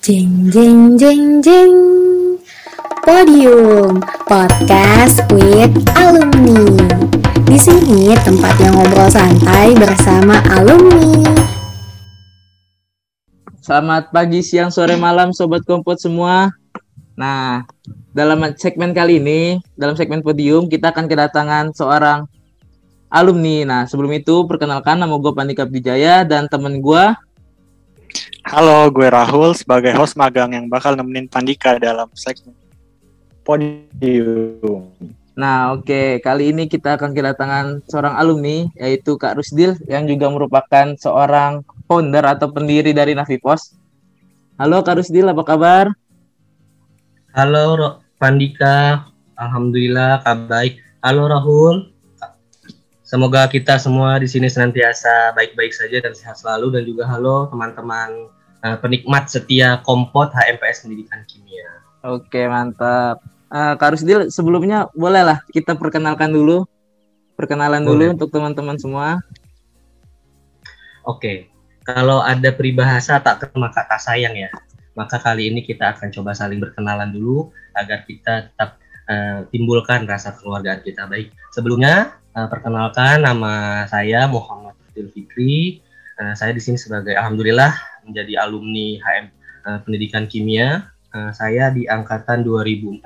Jeng jeng jeng jeng Podium Podcast with Alumni. Di sini tempatnya ngobrol santai bersama alumni. Selamat pagi, siang, sore, malam, sobat kompot semua. Nah, dalam segmen kali ini, dalam segmen podium, kita akan kedatangan seorang alumni. Nah, sebelum itu, perkenalkan nama gue Pandika Wijaya dan temen gue Halo, gue Rahul sebagai host magang yang bakal nemenin Pandika dalam segmen podium. Nah, oke. Okay. Kali ini kita akan kedatangan seorang alumni, yaitu Kak Rusdil, yang juga merupakan seorang founder atau pendiri dari Navipos. Halo Kak Rusdil, apa kabar? Halo Pandika, Alhamdulillah kabar baik. Halo Rahul, Semoga kita semua di sini senantiasa baik-baik saja dan sehat selalu dan juga halo teman-teman uh, penikmat setia kompot HMPS Pendidikan Kimia. Oke mantap. Uh, Kak Rusdil sebelumnya bolehlah kita perkenalkan dulu, perkenalan Boleh. dulu untuk teman-teman semua. Oke, kalau ada peribahasa tak terima kata sayang ya, maka kali ini kita akan coba saling berkenalan dulu agar kita tetap uh, timbulkan rasa keluargaan kita baik. Sebelumnya Uh, perkenalkan nama saya Muhammad Fadil Fikri. Uh, saya di sini sebagai alhamdulillah menjadi alumni HM uh, Pendidikan Kimia. Uh, saya di angkatan 2014.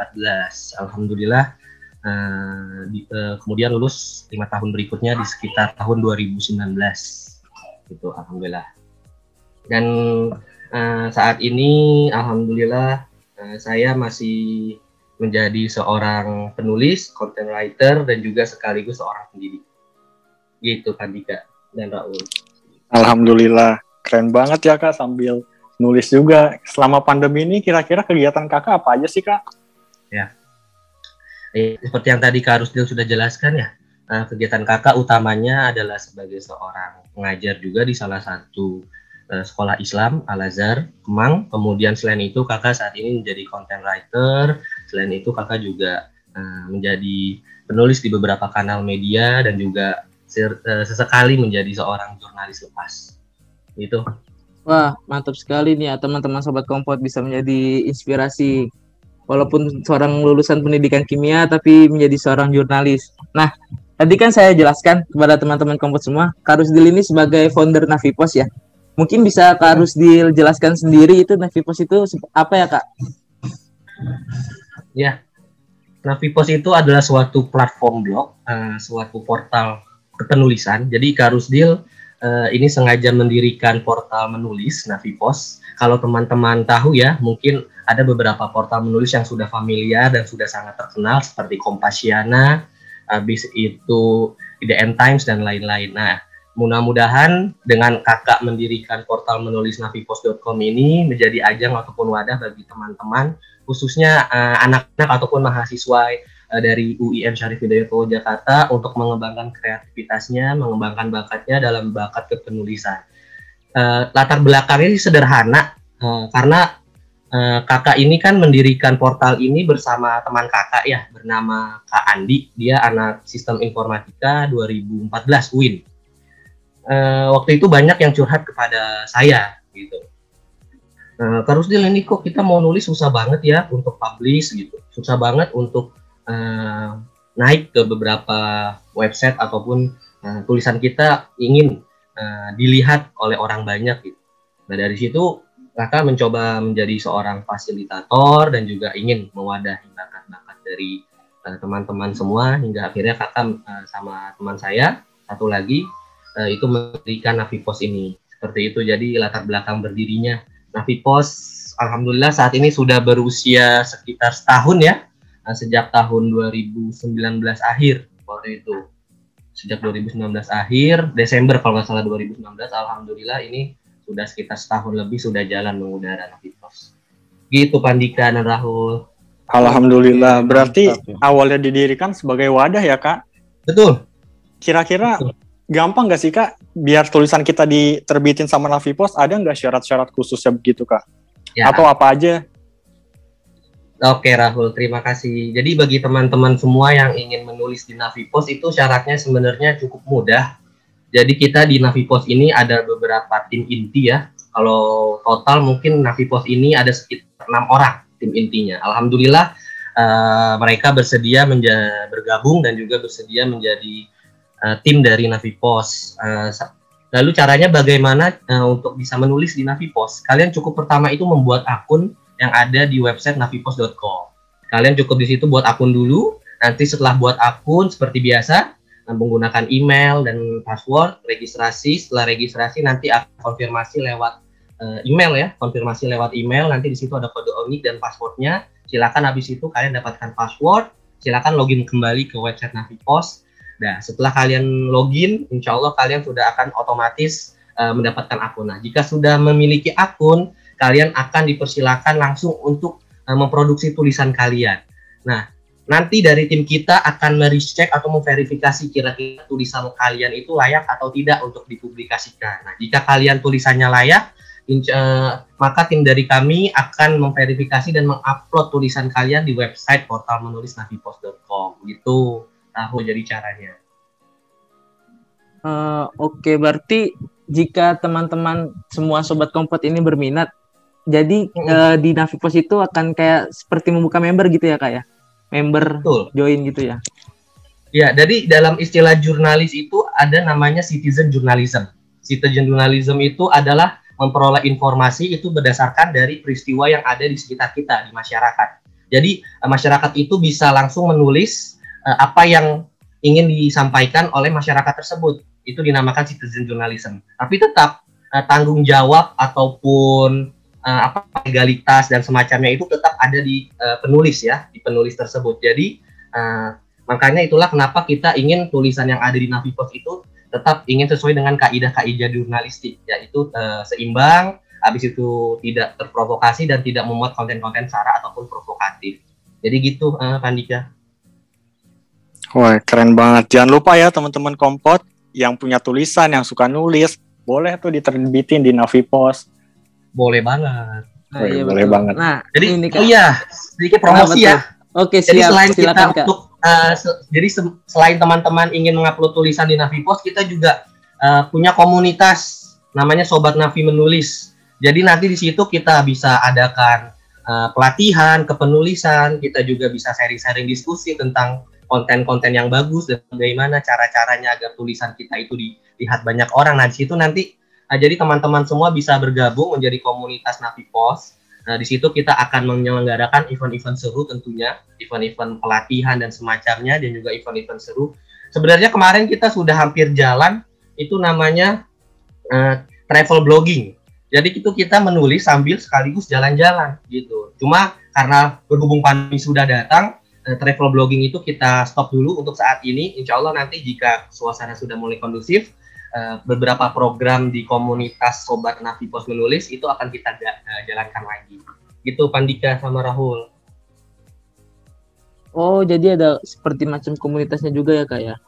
Alhamdulillah uh, di, uh, kemudian lulus lima tahun berikutnya di sekitar tahun 2019. Gitu alhamdulillah. Dan uh, saat ini alhamdulillah uh, saya masih menjadi seorang penulis, content writer, dan juga sekaligus seorang pendidik. Gitu kan Dika dan Raul. Alhamdulillah, keren banget ya Kak sambil nulis juga. Selama pandemi ini kira-kira kegiatan Kakak apa aja sih Kak? Ya, eh, seperti yang tadi Kak Rusdil sudah jelaskan ya, nah, kegiatan Kakak utamanya adalah sebagai seorang pengajar juga di salah satu uh, sekolah Islam Al Azhar Kemang. Kemudian selain itu kakak saat ini menjadi content writer, Selain itu kakak juga uh, menjadi penulis di beberapa kanal media dan juga uh, sesekali menjadi seorang jurnalis lepas. Itu. Wah, mantap sekali nih ya teman-teman sobat kompot bisa menjadi inspirasi walaupun seorang lulusan pendidikan kimia tapi menjadi seorang jurnalis. Nah, tadi kan saya jelaskan kepada teman-teman kompot semua, Karusdil ini sebagai founder Navipos ya. Mungkin bisa Karusdil jelaskan sendiri itu Navipos itu apa ya, Kak? Ya, Navipos itu adalah suatu platform blog, uh, suatu portal kepenulisan. Jadi Karusdil uh, ini sengaja mendirikan portal menulis Navipos. Kalau teman-teman tahu ya, mungkin ada beberapa portal menulis yang sudah familiar dan sudah sangat terkenal seperti Kompasiana, habis itu The End Times dan lain-lain. Nah, mudah-mudahan dengan kakak mendirikan portal menulis navipos.com ini menjadi ajang ataupun wadah bagi teman-teman khususnya uh, anak-anak ataupun mahasiswa uh, dari UIN Syarif Hidayatullah Jakarta untuk mengembangkan kreativitasnya, mengembangkan bakatnya dalam bakat kepenulisan. Uh, latar belakangnya sederhana uh, karena uh, kakak ini kan mendirikan portal ini bersama teman kakak ya bernama Kak Andi. Dia anak sistem informatika 2014 UIN. Uh, waktu itu banyak yang curhat kepada saya gitu Nah, terus dia ini kok kita mau nulis susah banget ya untuk publish gitu, susah banget untuk uh, naik ke beberapa website ataupun uh, tulisan kita ingin uh, dilihat oleh orang banyak gitu. Nah dari situ kakak mencoba menjadi seorang fasilitator dan juga ingin mewadahi bakat-bakat dari teman-teman uh, semua hingga akhirnya kakak uh, sama teman saya satu lagi uh, itu mendirikan Navipos ini. Seperti itu. Jadi latar belakang berdirinya Navipos alhamdulillah saat ini sudah berusia sekitar setahun ya. Nah, sejak tahun 2019 akhir waktu itu. Sejak 2019 akhir Desember kalau nggak salah 2019 alhamdulillah ini sudah sekitar setahun lebih sudah jalan mengudara Navipos gitu Pandika dan Rahul. Alhamdulillah. Berarti awalnya didirikan sebagai wadah ya kak? Betul. Kira-kira gampang gak sih kak biar tulisan kita diterbitin sama Navipos ada nggak syarat-syarat khususnya begitu kak? Ya. Atau apa aja? Oke Rahul, terima kasih. Jadi bagi teman-teman semua yang ingin menulis di Navipos itu syaratnya sebenarnya cukup mudah. Jadi kita di Navipos ini ada beberapa tim inti ya. Kalau total mungkin Navipos ini ada sekitar enam orang tim intinya. Alhamdulillah uh, mereka bersedia bergabung dan juga bersedia menjadi uh, tim dari Navipos. Uh, lalu caranya bagaimana uh, untuk bisa menulis di Navipos? Kalian cukup pertama itu membuat akun yang ada di website navipos.com. Kalian cukup di situ buat akun dulu. Nanti setelah buat akun seperti biasa menggunakan email dan password registrasi. Setelah registrasi nanti konfirmasi lewat uh, email ya, konfirmasi lewat email. Nanti di situ ada kode unik dan passwordnya. Silakan habis itu kalian dapatkan password. Silakan login kembali ke website Navipos. Nah, setelah kalian login, insya Allah kalian sudah akan otomatis uh, mendapatkan akun. Nah, jika sudah memiliki akun, kalian akan dipersilakan langsung untuk uh, memproduksi tulisan kalian. Nah, nanti dari tim kita akan merecek atau memverifikasi kira-kira tulisan kalian itu layak atau tidak untuk dipublikasikan. Nah, jika kalian tulisannya layak, uh, maka tim dari kami akan memverifikasi dan mengupload tulisan kalian di website portal menulis. Gitu, tahu jadi caranya. Uh, Oke, okay, berarti jika teman-teman semua sobat kompot ini berminat, jadi hmm. uh, di Navipos itu akan kayak seperti membuka member gitu ya kak ya? member Betul. join gitu ya. Ya, jadi dalam istilah jurnalis itu ada namanya citizen journalism. Citizen journalism itu adalah memperoleh informasi itu berdasarkan dari peristiwa yang ada di sekitar kita di masyarakat. Jadi eh, masyarakat itu bisa langsung menulis uh, apa yang ingin disampaikan oleh masyarakat tersebut. Itu dinamakan citizen journalism. Tapi tetap uh, tanggung jawab ataupun uh, apa legalitas dan semacamnya itu tetap ada di uh, penulis ya di penulis tersebut jadi uh, makanya itulah kenapa kita ingin tulisan yang ada di Navipos itu tetap ingin sesuai dengan kaidah-kaidah jurnalistik yaitu uh, seimbang habis itu tidak terprovokasi dan tidak memuat konten-konten sara ataupun provokatif jadi gitu uh, Pandika Wah keren banget jangan lupa ya teman-teman kompot yang punya tulisan yang suka nulis boleh tuh diterbitin di Navipos boleh banget. Nah, iya, boleh betul. banget. Nah, jadi ini kan. oh iya, sedikit promosi nah, ya. Oke, siap. Jadi selain Silakan, kita Kak. untuk uh, se jadi se selain teman-teman ingin mengupload tulisan di Navipos, kita juga uh, punya komunitas namanya Sobat Navi Menulis. Jadi nanti di situ kita bisa adakan uh, pelatihan kepenulisan, kita juga bisa sharing-sharing diskusi tentang konten-konten yang bagus dan bagaimana cara-caranya agar tulisan kita itu dilihat banyak orang. Nah, di situ nanti Nah, jadi teman-teman semua bisa bergabung menjadi komunitas Navi Pos. Nah, di situ kita akan menyelenggarakan event-event seru tentunya, event-event pelatihan dan semacamnya, dan juga event-event seru. Sebenarnya kemarin kita sudah hampir jalan, itu namanya uh, travel blogging. Jadi itu kita menulis sambil sekaligus jalan-jalan gitu. Cuma karena berhubung pandemi sudah datang, uh, travel blogging itu kita stop dulu untuk saat ini. Insya Allah nanti jika suasana sudah mulai kondusif, Eh, beberapa program di komunitas Sobat Navi Pos Menulis itu akan kita uh, jalankan lagi. Gitu Pandika sama Rahul. Oh, jadi ada seperti macam komunitasnya juga ya, Kak ya?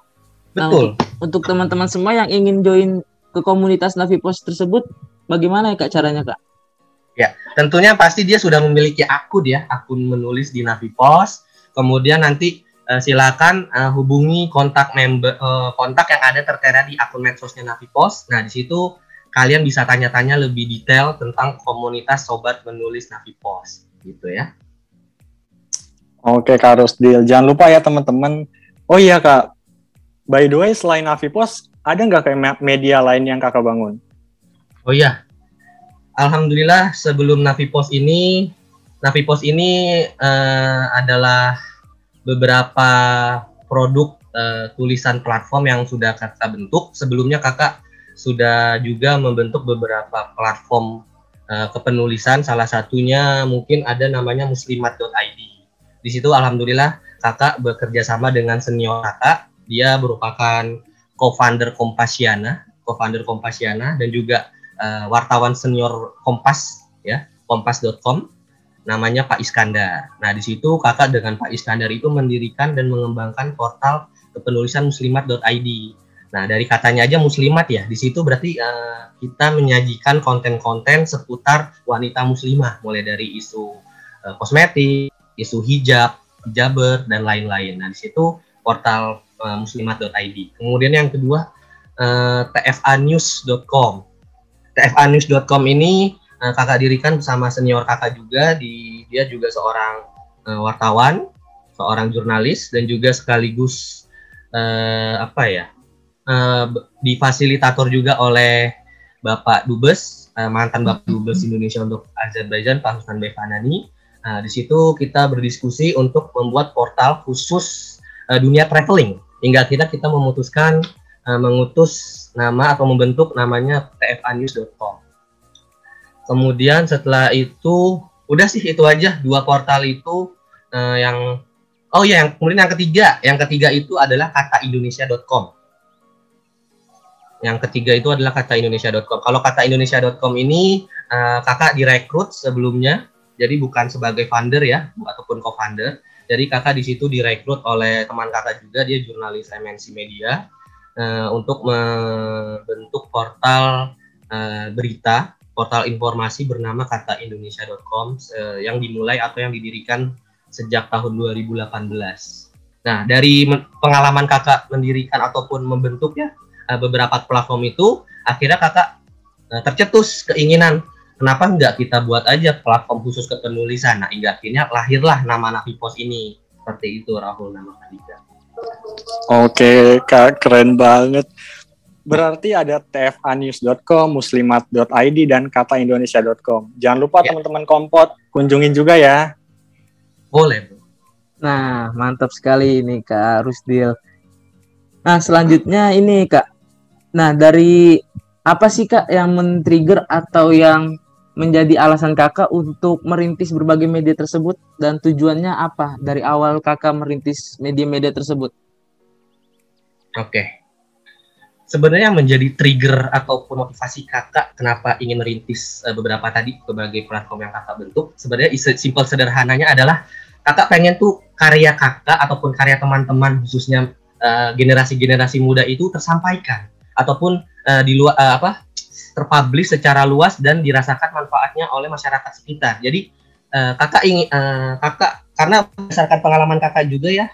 Nah, Betul. untuk teman-teman semua yang ingin join ke komunitas Navi Pos tersebut, bagaimana ya Kak caranya, Kak? Ya, tentunya pasti dia sudah memiliki akun ya, akun menulis di Navi Pos. Kemudian nanti uh, silakan uh, hubungi kontak member uh, kontak yang ada tertera di akun medsosnya Navipos. Nah, di situ kalian bisa tanya-tanya lebih detail tentang komunitas sobat menulis Navipos gitu ya. Oke, Kak Rusdil. Jangan lupa ya teman-teman. Oh iya, Kak. By the way, selain Navipos, ada nggak kayak media lain yang Kakak bangun? Oh iya. Alhamdulillah sebelum Navipos ini Navipos ini uh, adalah beberapa produk uh, tulisan platform yang sudah kakak bentuk. Sebelumnya kakak sudah juga membentuk beberapa platform uh, kepenulisan. Salah satunya mungkin ada namanya muslimat.id. Di situ alhamdulillah kakak bekerja sama dengan senior kakak. Dia merupakan co-founder Kompasiana, co-founder Kompasiana dan juga uh, wartawan senior Kompas ya, kompas.com namanya Pak Iskandar. Nah, di situ kakak dengan Pak Iskandar itu mendirikan dan mengembangkan portal kepenulisan muslimat.id. Nah, dari katanya aja muslimat ya, di situ berarti uh, kita menyajikan konten-konten seputar wanita muslimah, mulai dari isu uh, kosmetik, isu hijab, hijaber, dan lain-lain. Nah, di situ portal uh, muslimat.id. Kemudian yang kedua, uh, tfanews.com. tfanews.com ini uh, kakak dirikan bersama senior kakak juga di dia juga seorang uh, wartawan, seorang jurnalis dan juga sekaligus uh, apa ya uh, difasilitator juga oleh Bapak Dubes uh, mantan Bapak Dubes Indonesia untuk Azerbaijan Pak Husnan Bevanani. Nah, di situ kita berdiskusi untuk membuat portal khusus uh, dunia traveling. Hingga kita kita memutuskan uh, mengutus nama atau membentuk namanya tfanews.com. Kemudian setelah itu udah sih itu aja dua portal itu uh, yang oh ya yang kemudian yang ketiga. Yang ketiga itu adalah kata indonesia.com yang ketiga itu adalah kata indonesia.com kalau kata indonesia.com ini uh, kakak direkrut sebelumnya jadi bukan sebagai founder ya ataupun co-founder jadi kakak di situ direkrut oleh teman kakak juga dia jurnalis MNC Media uh, untuk membentuk portal uh, berita portal informasi bernama kata indonesia.com uh, yang dimulai atau yang didirikan sejak tahun 2018. Nah, dari pengalaman kakak mendirikan ataupun membentuknya uh, beberapa platform itu, akhirnya kakak uh, tercetus keinginan kenapa enggak kita buat aja platform khusus kepenulisan. Nah, hingga akhirnya lahirlah nama Navi Pos ini. Seperti itu Rahul nama Kadika. Oke, Kak, keren banget. Berarti ada tfanews.com, muslimat.id, dan kataindonesia.com. Jangan lupa ya. teman-teman kompot, kunjungin juga ya. Boleh. Nah, mantap sekali ini Kak Rusdil. Nah, selanjutnya ini Kak. Nah, dari apa sih Kak yang men-trigger atau yang menjadi alasan Kakak untuk merintis berbagai media tersebut dan tujuannya apa dari awal Kakak merintis media-media tersebut? Oke. Okay sebenarnya menjadi trigger ataupun motivasi kakak kenapa ingin merintis uh, beberapa tadi berbagai platform yang kakak bentuk sebenarnya simpel sederhananya adalah kakak pengen tuh karya kakak ataupun karya teman-teman khususnya uh, generasi-generasi muda itu tersampaikan ataupun uh, di luar uh, apa terpublish secara luas dan dirasakan manfaatnya oleh masyarakat sekitar. Jadi uh, kakak ingin uh, kakak karena berdasarkan pengalaman kakak juga ya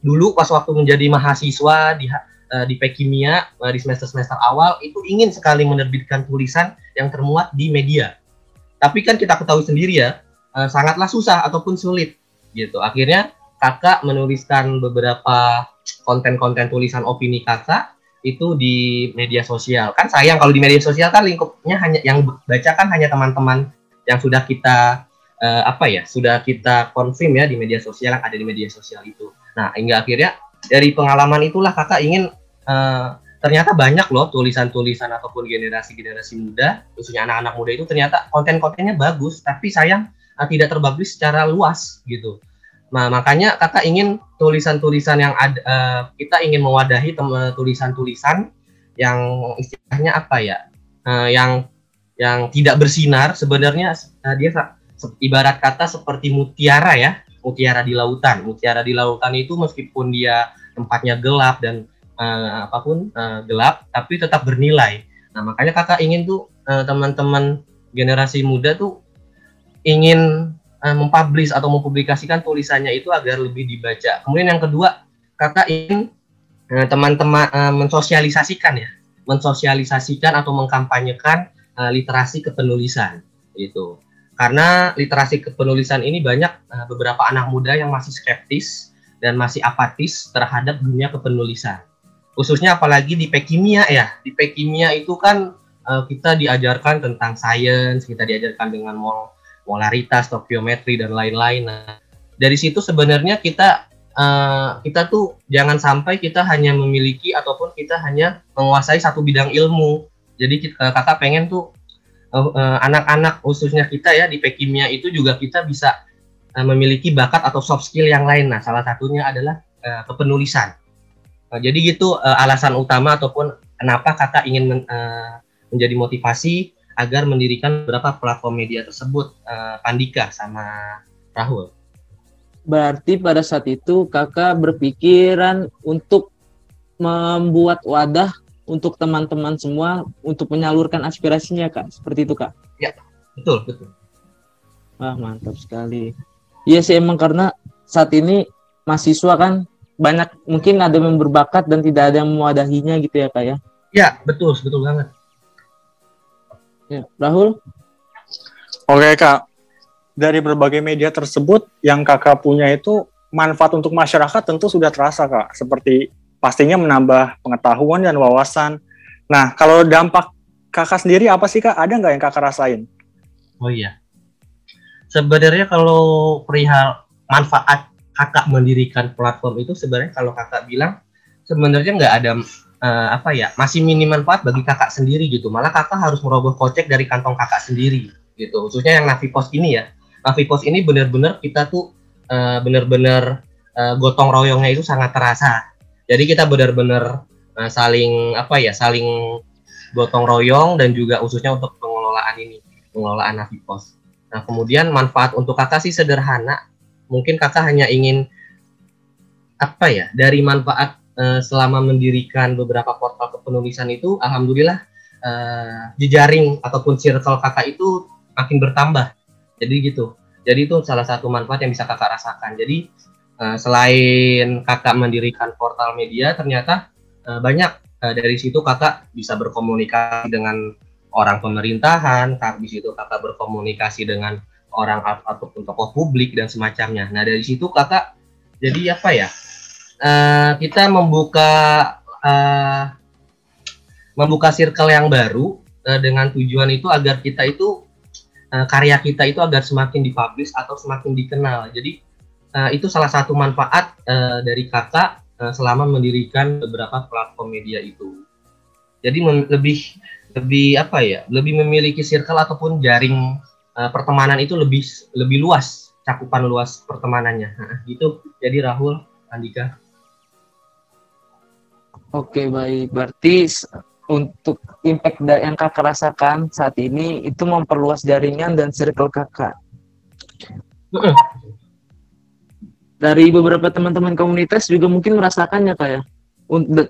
dulu pas waktu menjadi mahasiswa di uh, di Pekimia uh, di semester-semester awal itu ingin sekali menerbitkan tulisan yang termuat di media. Tapi kan kita ketahui sendiri ya, uh, sangatlah susah ataupun sulit gitu. Akhirnya kakak menuliskan beberapa konten-konten tulisan opini kakak itu di media sosial. Kan sayang kalau di media sosial kan lingkupnya hanya yang baca kan hanya teman-teman yang sudah kita uh, apa ya, sudah kita confirm ya di media sosial yang ada di media sosial itu. Nah, hingga akhirnya dari pengalaman itulah kakak ingin uh, ternyata banyak loh tulisan-tulisan ataupun generasi-generasi muda, khususnya anak-anak muda itu ternyata konten-kontennya bagus, tapi sayang uh, tidak terpublish secara luas gitu. Nah, makanya kakak ingin tulisan-tulisan yang ada, uh, kita ingin mewadahi tulisan-tulisan yang istilahnya apa ya, uh, yang yang tidak bersinar sebenarnya uh, dia ibarat kata seperti mutiara ya, mutiara di lautan. Mutiara di lautan itu meskipun dia tempatnya gelap dan uh, apa pun uh, gelap tapi tetap bernilai. Nah makanya kakak ingin tuh uh, teman-teman generasi muda tuh ingin uh, mempublish atau mempublikasikan tulisannya itu agar lebih dibaca. Kemudian yang kedua kakak ingin teman-teman uh, mensosialisasikan ya, mensosialisasikan atau mengkampanyekan uh, literasi kepenulisan itu. Karena literasi kepenulisan ini banyak uh, beberapa anak muda yang masih skeptis dan masih apatis terhadap dunia kepenulisan khususnya apalagi di pekimia ya. Di pekimia itu kan uh, kita diajarkan tentang sains kita diajarkan dengan mol molaritas tokiometri dan lain-lain. Nah dari situ sebenarnya kita uh, kita tuh jangan sampai kita hanya memiliki ataupun kita hanya menguasai satu bidang ilmu. Jadi kita, uh, kakak pengen tuh anak-anak uh, uh, khususnya kita ya di pekimia itu juga kita bisa uh, memiliki bakat atau soft skill yang lain. Nah salah satunya adalah uh, kepenulisan Nah, jadi gitu uh, alasan utama ataupun kenapa kakak ingin men, uh, menjadi motivasi agar mendirikan beberapa platform media tersebut, uh, Pandika sama Rahul. Berarti pada saat itu kakak berpikiran untuk membuat wadah untuk teman-teman semua untuk menyalurkan aspirasinya kak, seperti itu kak? Ya, betul betul. Wah mantap sekali. Iya sih emang karena saat ini mahasiswa kan banyak mungkin ada yang berbakat dan tidak ada yang mewadahinya gitu ya kak ya ya betul betul banget Ya, Rahul? Oke kak, dari berbagai media tersebut yang kakak punya itu manfaat untuk masyarakat tentu sudah terasa kak. Seperti pastinya menambah pengetahuan dan wawasan. Nah kalau dampak kakak sendiri apa sih kak? Ada nggak yang kakak rasain? Oh iya. Sebenarnya kalau perihal manfaat kakak mendirikan platform itu sebenarnya kalau kakak bilang sebenarnya nggak ada uh, apa ya masih minim manfaat bagi kakak sendiri gitu. Malah kakak harus merogoh kocek dari kantong kakak sendiri gitu. Khususnya yang Navipos ini ya. Navipos ini benar-benar kita tuh uh, benar-benar uh, gotong royongnya itu sangat terasa. Jadi kita benar-benar uh, saling apa ya saling gotong royong dan juga khususnya untuk pengelolaan ini pengelolaan Navipos nah kemudian manfaat untuk kakak sih sederhana mungkin kakak hanya ingin apa ya dari manfaat uh, selama mendirikan beberapa portal kepenulisan itu alhamdulillah uh, jejaring ataupun circle kakak itu makin bertambah. Jadi gitu. Jadi itu salah satu manfaat yang bisa kakak rasakan. Jadi uh, selain kakak mendirikan portal media ternyata uh, banyak uh, dari situ kakak bisa berkomunikasi dengan orang pemerintahan kakak di situ kakak berkomunikasi dengan orang ataupun tokoh publik dan semacamnya. Nah dari situ kakak jadi apa ya? Uh, kita membuka uh, membuka circle yang baru uh, dengan tujuan itu agar kita itu uh, karya kita itu agar semakin dipublish atau semakin dikenal. Jadi uh, itu salah satu manfaat uh, dari kakak uh, selama mendirikan beberapa platform media itu. Jadi lebih lebih apa ya? Lebih memiliki circle ataupun jaring uh, pertemanan itu lebih lebih luas cakupan luas pertemanannya. Nah, gitu. Jadi Rahul Andika. Oke baik. Berarti untuk impact yang kakak rasakan saat ini itu memperluas jaringan dan circle kakak? Dari beberapa teman-teman komunitas juga mungkin merasakannya kayak ya?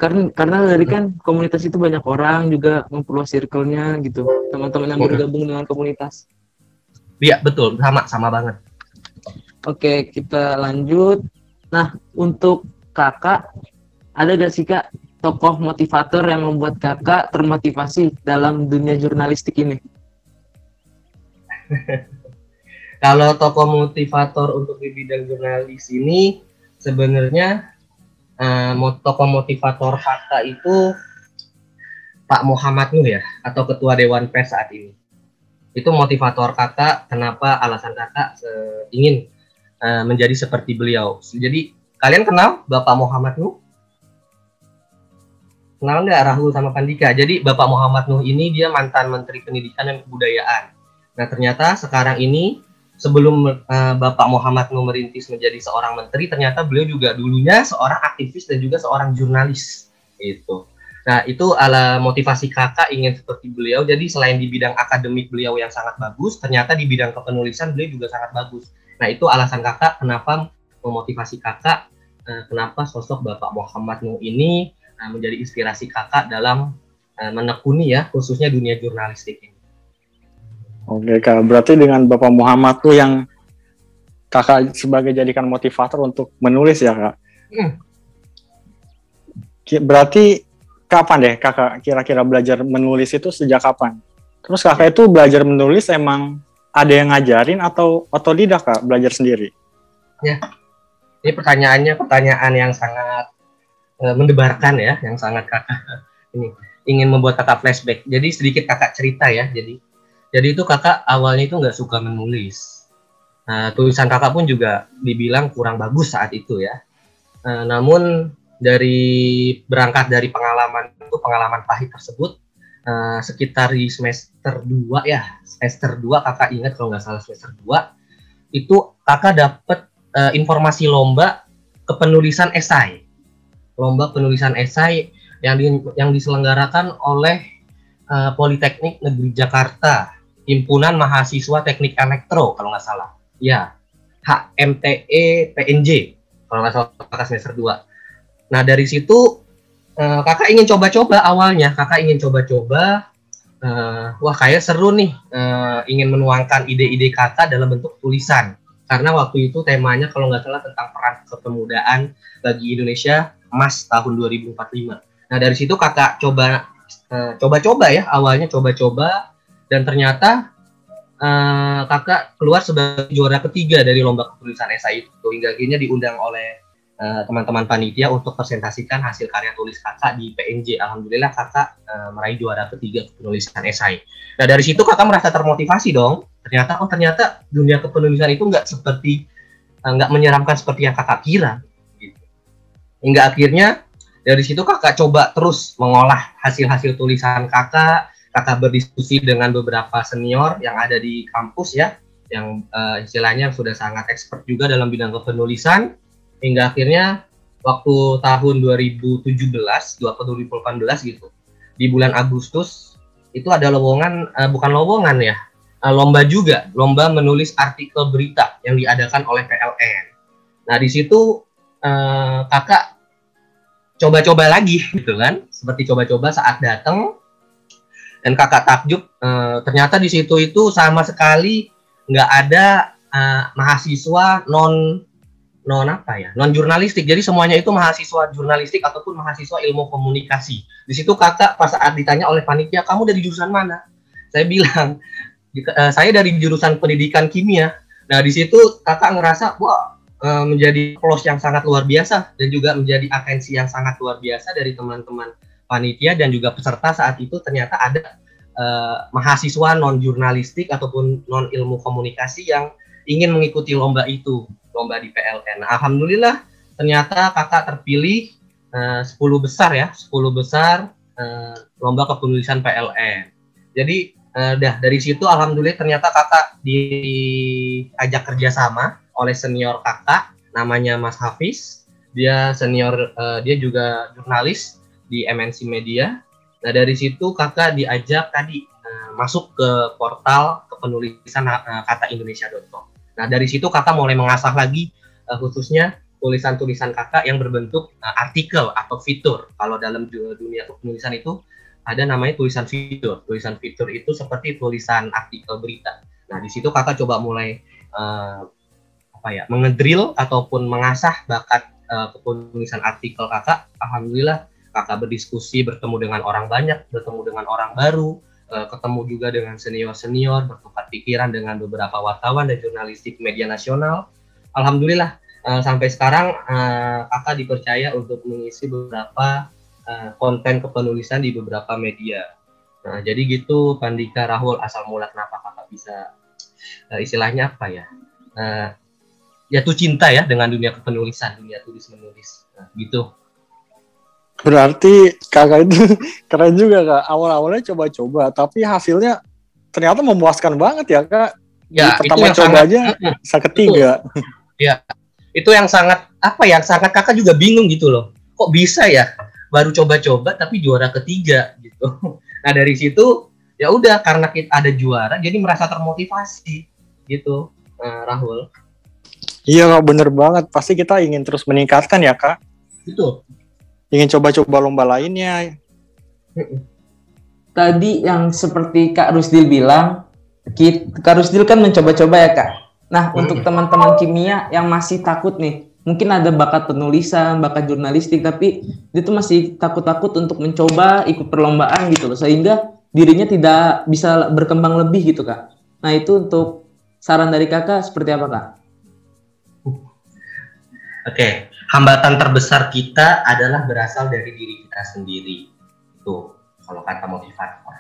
karena karena dari kan komunitas itu banyak orang juga memperluas circle-nya gitu. Teman-teman yang bergabung dengan komunitas Iya betul sama sama banget. Oke kita lanjut. Nah untuk kakak ada gak sih kak tokoh motivator yang membuat kakak termotivasi dalam dunia jurnalistik ini? Kalau tokoh motivator untuk di bidang jurnalis ini sebenarnya uh, tokoh motivator kakak itu Pak Muhammad Nuh ya atau Ketua Dewan Pers saat ini itu motivator kakak kenapa alasan kakak ingin uh, menjadi seperti beliau jadi kalian kenal bapak Muhammad Nuh kenal nggak Rahul sama Pandika jadi bapak Muhammad Nuh ini dia mantan menteri pendidikan dan kebudayaan nah ternyata sekarang ini sebelum uh, Bapak Muhammad Nuh merintis menjadi seorang menteri, ternyata beliau juga dulunya seorang aktivis dan juga seorang jurnalis. Itu. Nah, itu ala motivasi kakak ingin seperti beliau. Jadi selain di bidang akademik beliau yang sangat bagus, ternyata di bidang kepenulisan beliau juga sangat bagus. Nah, itu alasan kakak kenapa memotivasi kakak, eh, kenapa sosok Bapak Muhammad Nuh ini eh, menjadi inspirasi kakak dalam eh, menekuni ya, khususnya dunia jurnalistik ini. Oke, Kak. Berarti dengan Bapak Muhammad tuh yang kakak sebagai jadikan motivator untuk menulis ya, Kak? Hmm. Berarti kapan deh kakak kira-kira belajar menulis itu sejak kapan? Terus kakak itu belajar menulis emang ada yang ngajarin atau otodidak kak belajar sendiri? Ya, ini pertanyaannya pertanyaan yang sangat uh, mendebarkan ya, yang sangat kakak ini ingin membuat kakak flashback. Jadi sedikit kakak cerita ya. Jadi jadi itu kakak awalnya itu nggak suka menulis. Nah, tulisan kakak pun juga dibilang kurang bagus saat itu ya. Uh, namun dari berangkat dari pengalaman itu pengalaman pahit tersebut uh, sekitar di semester 2 ya semester 2 kakak ingat kalau nggak salah semester 2 itu kakak dapat uh, informasi lomba kepenulisan esai. Lomba penulisan esai yang di, yang diselenggarakan oleh uh, Politeknik Negeri Jakarta Himpunan Mahasiswa Teknik Elektro kalau nggak salah. Ya HMTE PNJ kalau nggak salah kakak semester 2 Nah dari situ uh, kakak ingin coba-coba awalnya, kakak ingin coba-coba, uh, wah kayak seru nih, uh, ingin menuangkan ide-ide kakak dalam bentuk tulisan. Karena waktu itu temanya kalau nggak salah tentang peran kepemudaan bagi Indonesia emas tahun 2045. Nah dari situ kakak coba coba coba-coba ya awalnya coba-coba dan ternyata uh, kakak keluar sebagai juara ketiga dari lomba penulisan esai itu hingga akhirnya diundang oleh uh, teman-teman panitia untuk presentasikan hasil karya tulis kakak di PNJ. Alhamdulillah kakak uh, meraih juara ketiga penulisan esai. Nah dari situ kakak merasa termotivasi dong. Ternyata oh ternyata dunia kepenulisan itu nggak seperti nggak uh, menyeramkan seperti yang kakak kira. Gitu. Hingga akhirnya dari situ kakak coba terus mengolah hasil-hasil tulisan kakak kakak berdiskusi dengan beberapa senior yang ada di kampus ya yang uh, istilahnya sudah sangat expert juga dalam bidang kepenulisan hingga akhirnya waktu tahun 2017 atau 2018 gitu di bulan Agustus itu ada lowongan uh, bukan lowongan ya uh, lomba juga lomba menulis artikel berita yang diadakan oleh PLN nah di situ uh, kakak coba-coba lagi gitu kan seperti coba-coba saat datang dan kakak takjub uh, ternyata di situ itu sama sekali nggak ada uh, mahasiswa non non apa ya? Non jurnalistik. Jadi semuanya itu mahasiswa jurnalistik ataupun mahasiswa ilmu komunikasi. Di situ kakak pas saat ditanya oleh panitia kamu dari jurusan mana? Saya bilang uh, saya dari jurusan pendidikan kimia. Nah di situ kakak ngerasa wah Eh, menjadi plus yang sangat luar biasa dan juga menjadi atensi yang sangat luar biasa dari teman-teman panitia dan juga peserta saat itu ternyata ada uh, mahasiswa non jurnalistik ataupun non ilmu komunikasi yang ingin mengikuti lomba itu lomba di PLN. Alhamdulillah ternyata kakak terpilih uh, 10 besar ya 10 besar uh, lomba kepenulisan PLN. Jadi uh, dah dari situ alhamdulillah ternyata kakak diajak kerjasama oleh senior kakak namanya Mas Hafiz. Dia senior uh, dia juga jurnalis di MNC Media. Nah, dari situ kakak diajak tadi uh, masuk ke portal kepenulisan uh, kata indonesia.com. Nah, dari situ kakak mulai mengasah lagi uh, khususnya tulisan-tulisan kakak yang berbentuk uh, artikel atau fitur. Kalau dalam dunia penulisan itu ada namanya tulisan fitur. Tulisan fitur itu seperti tulisan artikel berita. Nah, di situ kakak coba mulai uh, apa ya mengedrill ataupun mengasah bakat uh, kepenulisan artikel kakak alhamdulillah kakak berdiskusi bertemu dengan orang banyak bertemu dengan orang baru uh, ketemu juga dengan senior senior bertukar pikiran dengan beberapa wartawan dan jurnalistik media nasional alhamdulillah uh, sampai sekarang uh, kakak dipercaya untuk mengisi beberapa uh, konten kepenulisan di beberapa media nah jadi gitu Pandika Rahul asal mula kenapa kakak bisa uh, istilahnya apa ya uh, jatuh cinta ya dengan dunia kepenulisan, dunia tulis menulis. Nah, gitu. Berarti kakak itu keren juga kak. Awal-awalnya coba-coba, tapi hasilnya ternyata memuaskan banget ya kak. Ya, Di pertama coba sangat, aja, saya ketiga. Ya, itu yang sangat apa ya? Sangat kakak juga bingung gitu loh. Kok bisa ya? Baru coba-coba tapi juara ketiga gitu. Nah dari situ ya udah karena kita ada juara, jadi merasa termotivasi gitu, uh, Rahul. Iya kak, bener banget. Pasti kita ingin terus meningkatkan ya kak. Itu. Ingin coba-coba lomba lainnya. Tadi yang seperti Kak Rusdil bilang, Kak Rusdil kan mencoba-coba ya kak. Nah hmm. untuk teman-teman kimia yang masih takut nih, mungkin ada bakat penulisan, bakat jurnalistik, tapi dia tuh masih takut-takut untuk mencoba ikut perlombaan gitu loh, sehingga dirinya tidak bisa berkembang lebih gitu kak. Nah itu untuk saran dari kakak seperti apa kak? Oke, hambatan terbesar kita adalah berasal dari diri kita sendiri. Itu kalau kata motivator.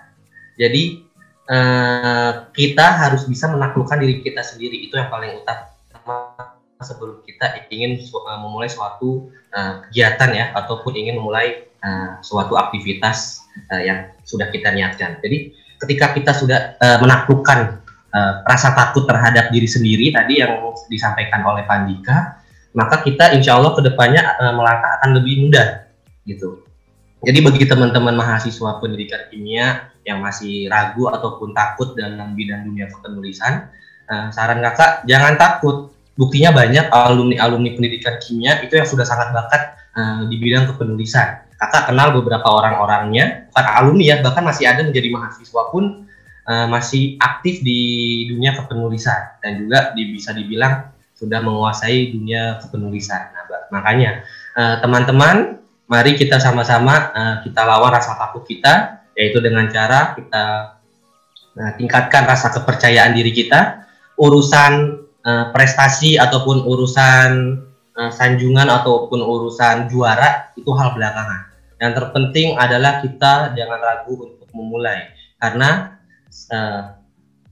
Jadi eh, kita harus bisa menaklukkan diri kita sendiri. Itu yang paling utama sebelum kita ingin uh, memulai suatu uh, kegiatan ya ataupun ingin memulai uh, suatu aktivitas uh, yang sudah kita niatkan. Jadi ketika kita sudah uh, menaklukkan uh, rasa takut terhadap diri sendiri tadi yang disampaikan oleh Pandika, maka kita insya Allah ke depannya uh, melangkah akan lebih mudah gitu. Jadi bagi teman-teman mahasiswa pendidikan kimia yang masih ragu ataupun takut dalam bidang dunia kepenulisan, uh, saran kakak jangan takut. Buktinya banyak alumni-alumni pendidikan kimia itu yang sudah sangat bakat uh, di bidang kepenulisan. Kakak kenal beberapa orang-orangnya, bukan alumni ya, bahkan masih ada menjadi mahasiswa pun uh, masih aktif di dunia kepenulisan dan juga di, bisa dibilang sudah menguasai dunia kepenulisan. Nah, makanya eh, teman-teman, uh, mari kita sama-sama uh, kita lawan rasa takut kita, yaitu dengan cara kita Nah, tingkatkan rasa kepercayaan diri kita. Urusan uh, prestasi ataupun urusan uh, sanjungan ataupun urusan juara itu hal belakangan. Yang terpenting adalah kita jangan ragu untuk memulai karena uh,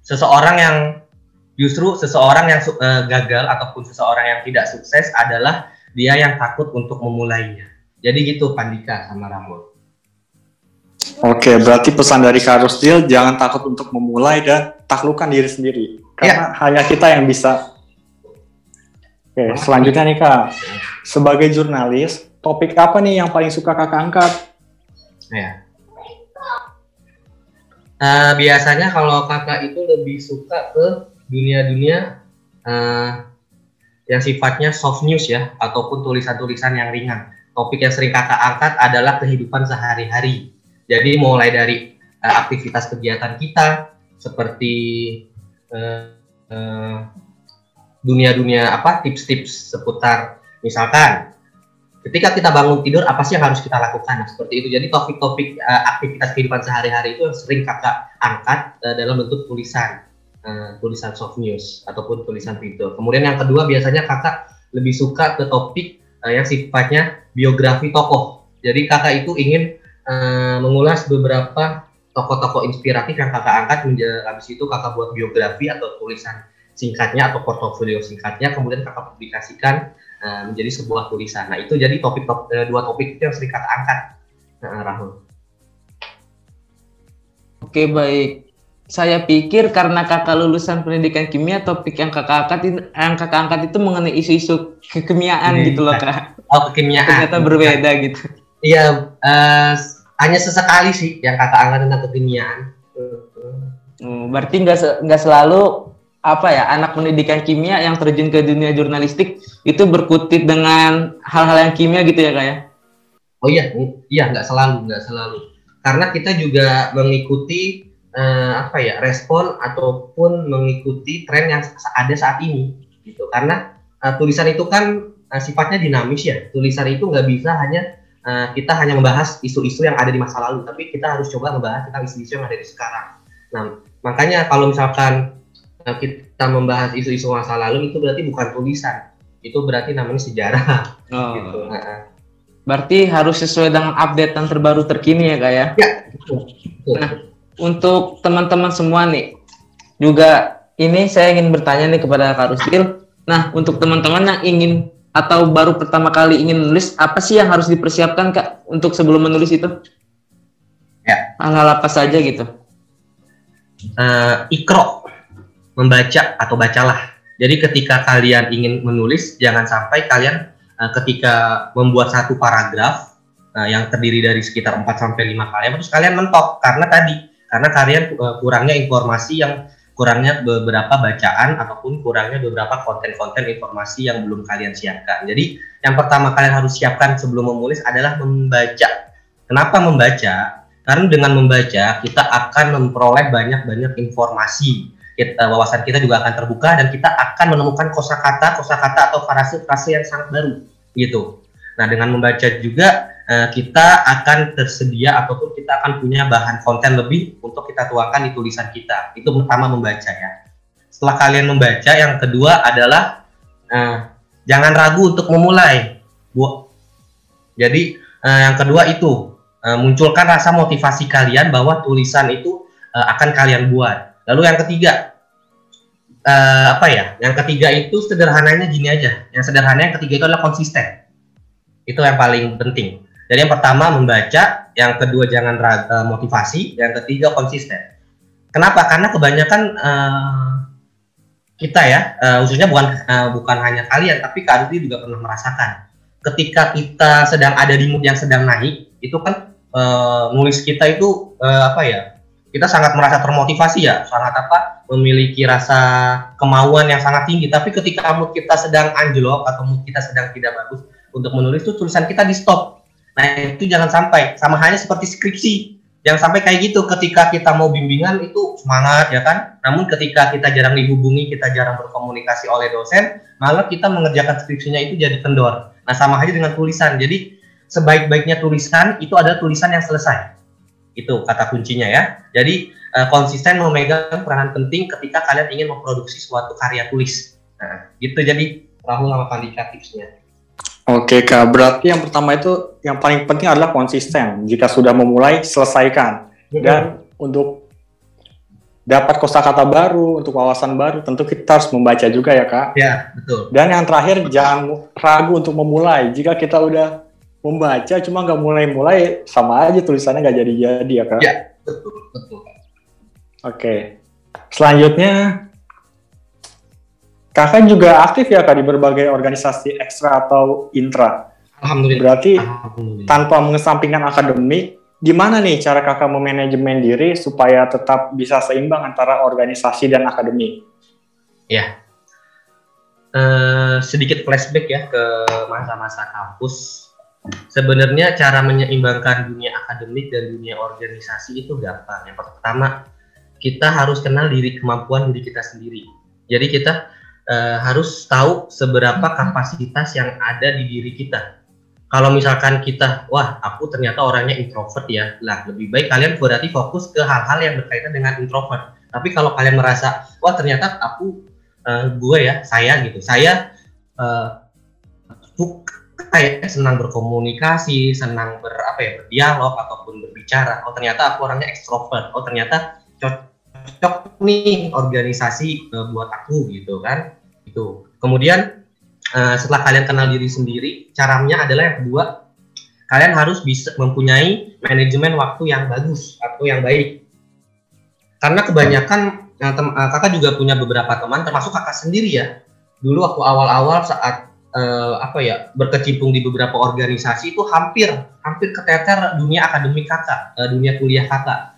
seseorang yang justru seseorang yang uh, gagal ataupun seseorang yang tidak sukses adalah dia yang takut untuk memulainya. Jadi gitu Pandika sama Ramon. Oke, berarti pesan dari Kak Rusdil jangan takut untuk memulai dan taklukkan diri sendiri. Karena ya. hanya kita yang bisa. Oke, selanjutnya nih Kak. Sebagai jurnalis, topik apa nih yang paling suka Kakak angkat? Ya. Uh, biasanya kalau kakak itu lebih suka ke dunia-dunia uh, yang sifatnya soft news ya, ataupun tulisan-tulisan yang ringan. Topik yang sering kakak angkat adalah kehidupan sehari-hari. Jadi mulai dari uh, aktivitas kegiatan kita seperti dunia-dunia uh, uh, apa tips-tips seputar misalkan ketika kita bangun tidur apa sih yang harus kita lakukan? Nah, seperti itu. Jadi topik-topik uh, aktivitas kehidupan sehari-hari itu sering kakak angkat uh, dalam bentuk tulisan uh, tulisan soft news ataupun tulisan video kemudian yang kedua biasanya kakak lebih suka ke topik uh, yang sifatnya biografi tokoh. Jadi kakak itu ingin uh, mengulas beberapa tokoh-tokoh inspiratif yang kakak angkat. Habis itu kakak buat biografi atau tulisan singkatnya atau portofolio singkatnya kemudian kakak publikasikan uh, menjadi sebuah tulisan. Nah itu jadi topik top, uh, dua topik itu yang sering kakak angkat uh, Rahul. Oke baik saya pikir karena kakak lulusan pendidikan kimia topik yang kakak angkat yang kakak angkat itu mengenai isu-isu kekimiaan gitu loh kak oh kekimiaan ternyata berbeda gitu iya uh, hanya sesekali sih yang kakak angkat tentang kekimiaan. Hmm, berarti nggak se nggak selalu apa ya anak pendidikan kimia yang terjun ke dunia jurnalistik itu berkutit dengan hal-hal yang kimia gitu ya kak ya? Oh iya, iya nggak selalu nggak selalu. Karena kita juga mengikuti uh, apa ya respon ataupun mengikuti tren yang ada saat ini gitu. Karena uh, tulisan itu kan uh, sifatnya dinamis ya. Tulisan itu nggak bisa hanya uh, kita hanya membahas isu-isu yang ada di masa lalu, tapi kita harus coba membahas tentang isu-isu yang ada di sekarang. Nah, makanya kalau misalkan uh, kita membahas isu-isu masa lalu itu berarti bukan tulisan, itu berarti namanya sejarah. Oh. Gitu. Nah, berarti harus sesuai dengan update yang terbaru terkini ya kak ya? Ya, betul. Nah, untuk teman-teman semua nih, juga ini saya ingin bertanya nih kepada Kak Rustil. Nah, untuk teman-teman yang ingin atau baru pertama kali ingin menulis, apa sih yang harus dipersiapkan kak untuk sebelum menulis itu? Ya. Hal-hal apa saja gitu? Uh, ikro, membaca atau bacalah. Jadi ketika kalian ingin menulis, jangan sampai kalian uh, ketika membuat satu paragraf uh, yang terdiri dari sekitar 4 sampai lima kalian, terus kalian mentok karena tadi karena kalian uh, kurangnya informasi yang kurangnya beberapa bacaan ataupun kurangnya beberapa konten-konten informasi yang belum kalian siapkan. Jadi yang pertama kalian harus siapkan sebelum menulis adalah membaca. Kenapa membaca? Karena dengan membaca kita akan memperoleh banyak-banyak informasi. Kita, wawasan kita juga akan terbuka dan kita akan menemukan kosakata, kosakata atau frase-frase yang sangat baru gitu. Nah, dengan membaca juga Eh, kita akan tersedia ataupun kita akan punya bahan konten lebih untuk kita tuangkan di tulisan kita. Itu pertama membaca ya. Setelah kalian membaca, yang kedua adalah uh, jangan ragu untuk memulai. Bu. Jadi uh, yang kedua itu uh, munculkan rasa motivasi kalian bahwa tulisan itu akan kalian buat. Lalu yang ketiga apa ya? Yang ketiga itu sederhananya gini aja. Yang sederhana yang ketiga itu adalah konsisten. Itu yang paling penting jadi yang pertama membaca, yang kedua jangan raga, motivasi, yang ketiga konsisten. Kenapa? Karena kebanyakan uh, kita ya, uh, khususnya bukan uh, bukan hanya kalian, tapi Kak Rudy juga pernah merasakan. Ketika kita sedang ada di mood yang sedang naik, itu kan uh, nulis kita itu uh, apa ya? Kita sangat merasa termotivasi ya, sangat apa? Memiliki rasa kemauan yang sangat tinggi. Tapi ketika mood kita sedang anjlok atau mood kita sedang tidak bagus untuk menulis, itu tulisan kita di stop Nah itu jangan sampai sama halnya seperti skripsi. Jangan sampai kayak gitu ketika kita mau bimbingan itu semangat ya kan. Namun ketika kita jarang dihubungi, kita jarang berkomunikasi oleh dosen, malah kita mengerjakan skripsinya itu jadi kendor. Nah sama aja dengan tulisan. Jadi sebaik-baiknya tulisan itu adalah tulisan yang selesai. Itu kata kuncinya ya. Jadi uh, konsisten memegang peranan penting ketika kalian ingin memproduksi suatu karya tulis. Nah, gitu jadi Rahul sama Pandika tipsnya. Oke kak, berarti yang pertama itu yang paling penting adalah konsisten. Jika sudah memulai, selesaikan. Dan untuk dapat kosakata baru, untuk wawasan baru, tentu kita harus membaca juga ya kak. Ya, betul. Dan yang terakhir, jangan ragu untuk memulai. Jika kita udah membaca, cuma nggak mulai-mulai, sama aja tulisannya nggak jadi-jadi ya kak. Ya, betul, betul. Oke. Selanjutnya, kakak juga aktif ya kak di berbagai organisasi ekstra atau intra. Alhamdulillah. Berarti Alhamdulillah. tanpa mengesampingkan akademik, gimana nih cara kakak memanajemen diri supaya tetap bisa seimbang antara organisasi dan akademik? Ya. Eh, sedikit flashback ya ke masa-masa kampus. Sebenarnya cara menyeimbangkan dunia akademik dan dunia organisasi itu gampang. Yang pertama, kita harus kenal diri kemampuan diri kita sendiri. Jadi kita eh, harus tahu seberapa kapasitas yang ada di diri kita. Kalau misalkan kita, wah aku ternyata orangnya introvert ya, lah lebih baik kalian berarti fokus ke hal-hal yang berkaitan dengan introvert. Tapi kalau kalian merasa, wah ternyata aku, uh, gue ya, saya gitu, saya uh, suka ya, senang berkomunikasi, senang ber apa ya, berdialog ataupun berbicara. Oh ternyata aku orangnya ekstrovert. Oh ternyata cocok nih organisasi uh, buat aku gitu kan. Itu. Kemudian Uh, setelah kalian kenal diri sendiri, caranya adalah yang kedua, kalian harus bisa mempunyai manajemen waktu yang bagus atau yang baik. Karena kebanyakan, uh, tem- uh, kakak juga punya beberapa teman, termasuk kakak sendiri ya. Dulu waktu awal-awal saat uh, apa ya berkecimpung di beberapa organisasi itu hampir hampir keteter dunia akademik kakak, uh, dunia kuliah kakak.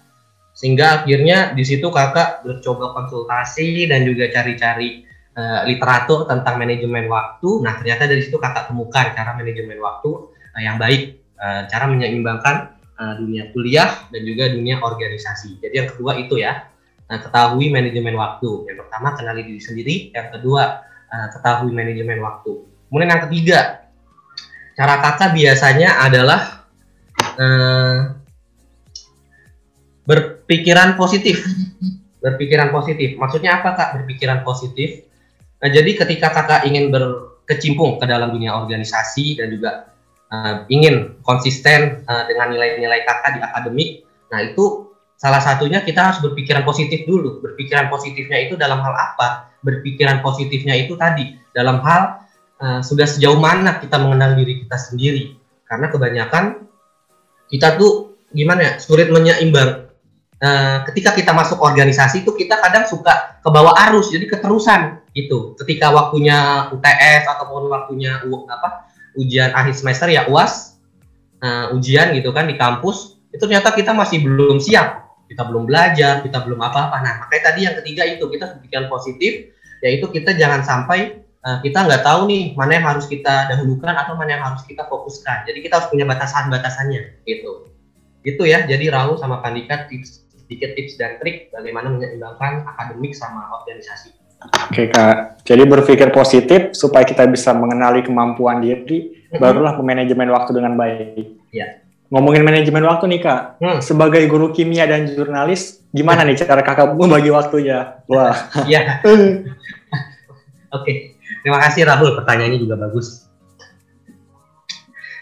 Sehingga akhirnya di situ kakak bercoba konsultasi dan juga cari-cari uh, literatur tentang manajemen waktu. Nah, ternyata dari situ kakak temukan cara manajemen waktu uh, yang baik, uh, cara menyeimbangkan uh, dunia kuliah dan juga dunia organisasi. Jadi yang kedua itu ya, uh, ketahui manajemen waktu. Yang pertama kenali diri sendiri, yang kedua uh, ketahui manajemen waktu. Kemudian yang ketiga, cara kakak biasanya adalah uh, berpikiran positif. Berpikiran positif. Maksudnya apa kak? Berpikiran positif Nah, jadi ketika kakak ingin berkecimpung ke dalam dunia organisasi dan juga uh, ingin konsisten uh, dengan nilai-nilai kakak di akademik, nah itu salah satunya kita harus berpikiran positif dulu. Berpikiran positifnya itu dalam hal apa? Berpikiran positifnya itu tadi dalam hal uh, sudah sejauh mana kita mengenal diri kita sendiri. Karena kebanyakan kita tuh gimana ya sulit menyeimbang Uh, ketika kita masuk organisasi itu kita kadang suka ke bawah arus jadi keterusan itu ketika waktunya UTS ataupun waktunya U, apa ujian akhir semester ya UAS uh, ujian gitu kan di kampus itu ternyata kita masih belum siap. Kita belum belajar kita belum apa-apa. Nah makanya tadi yang ketiga itu kita berpikiran positif yaitu kita jangan sampai uh, kita nggak tahu nih mana yang harus kita dahulukan atau mana yang harus kita fokuskan. Jadi kita harus punya batasan-batasannya gitu. Itu ya jadi Raul sama Pandika tips sedikit tips dan trik bagaimana menyeimbangkan akademik sama organisasi. Oke kak, jadi berpikir positif supaya kita bisa mengenali kemampuan diri, mm-hmm. barulah manajemen waktu dengan baik. Ya. Ngomongin manajemen waktu nih kak, hmm. sebagai guru kimia dan jurnalis, gimana nih cara kakak membagi waktunya? Wah. Iya. Oke, terima kasih Rahul, pertanyaannya juga bagus.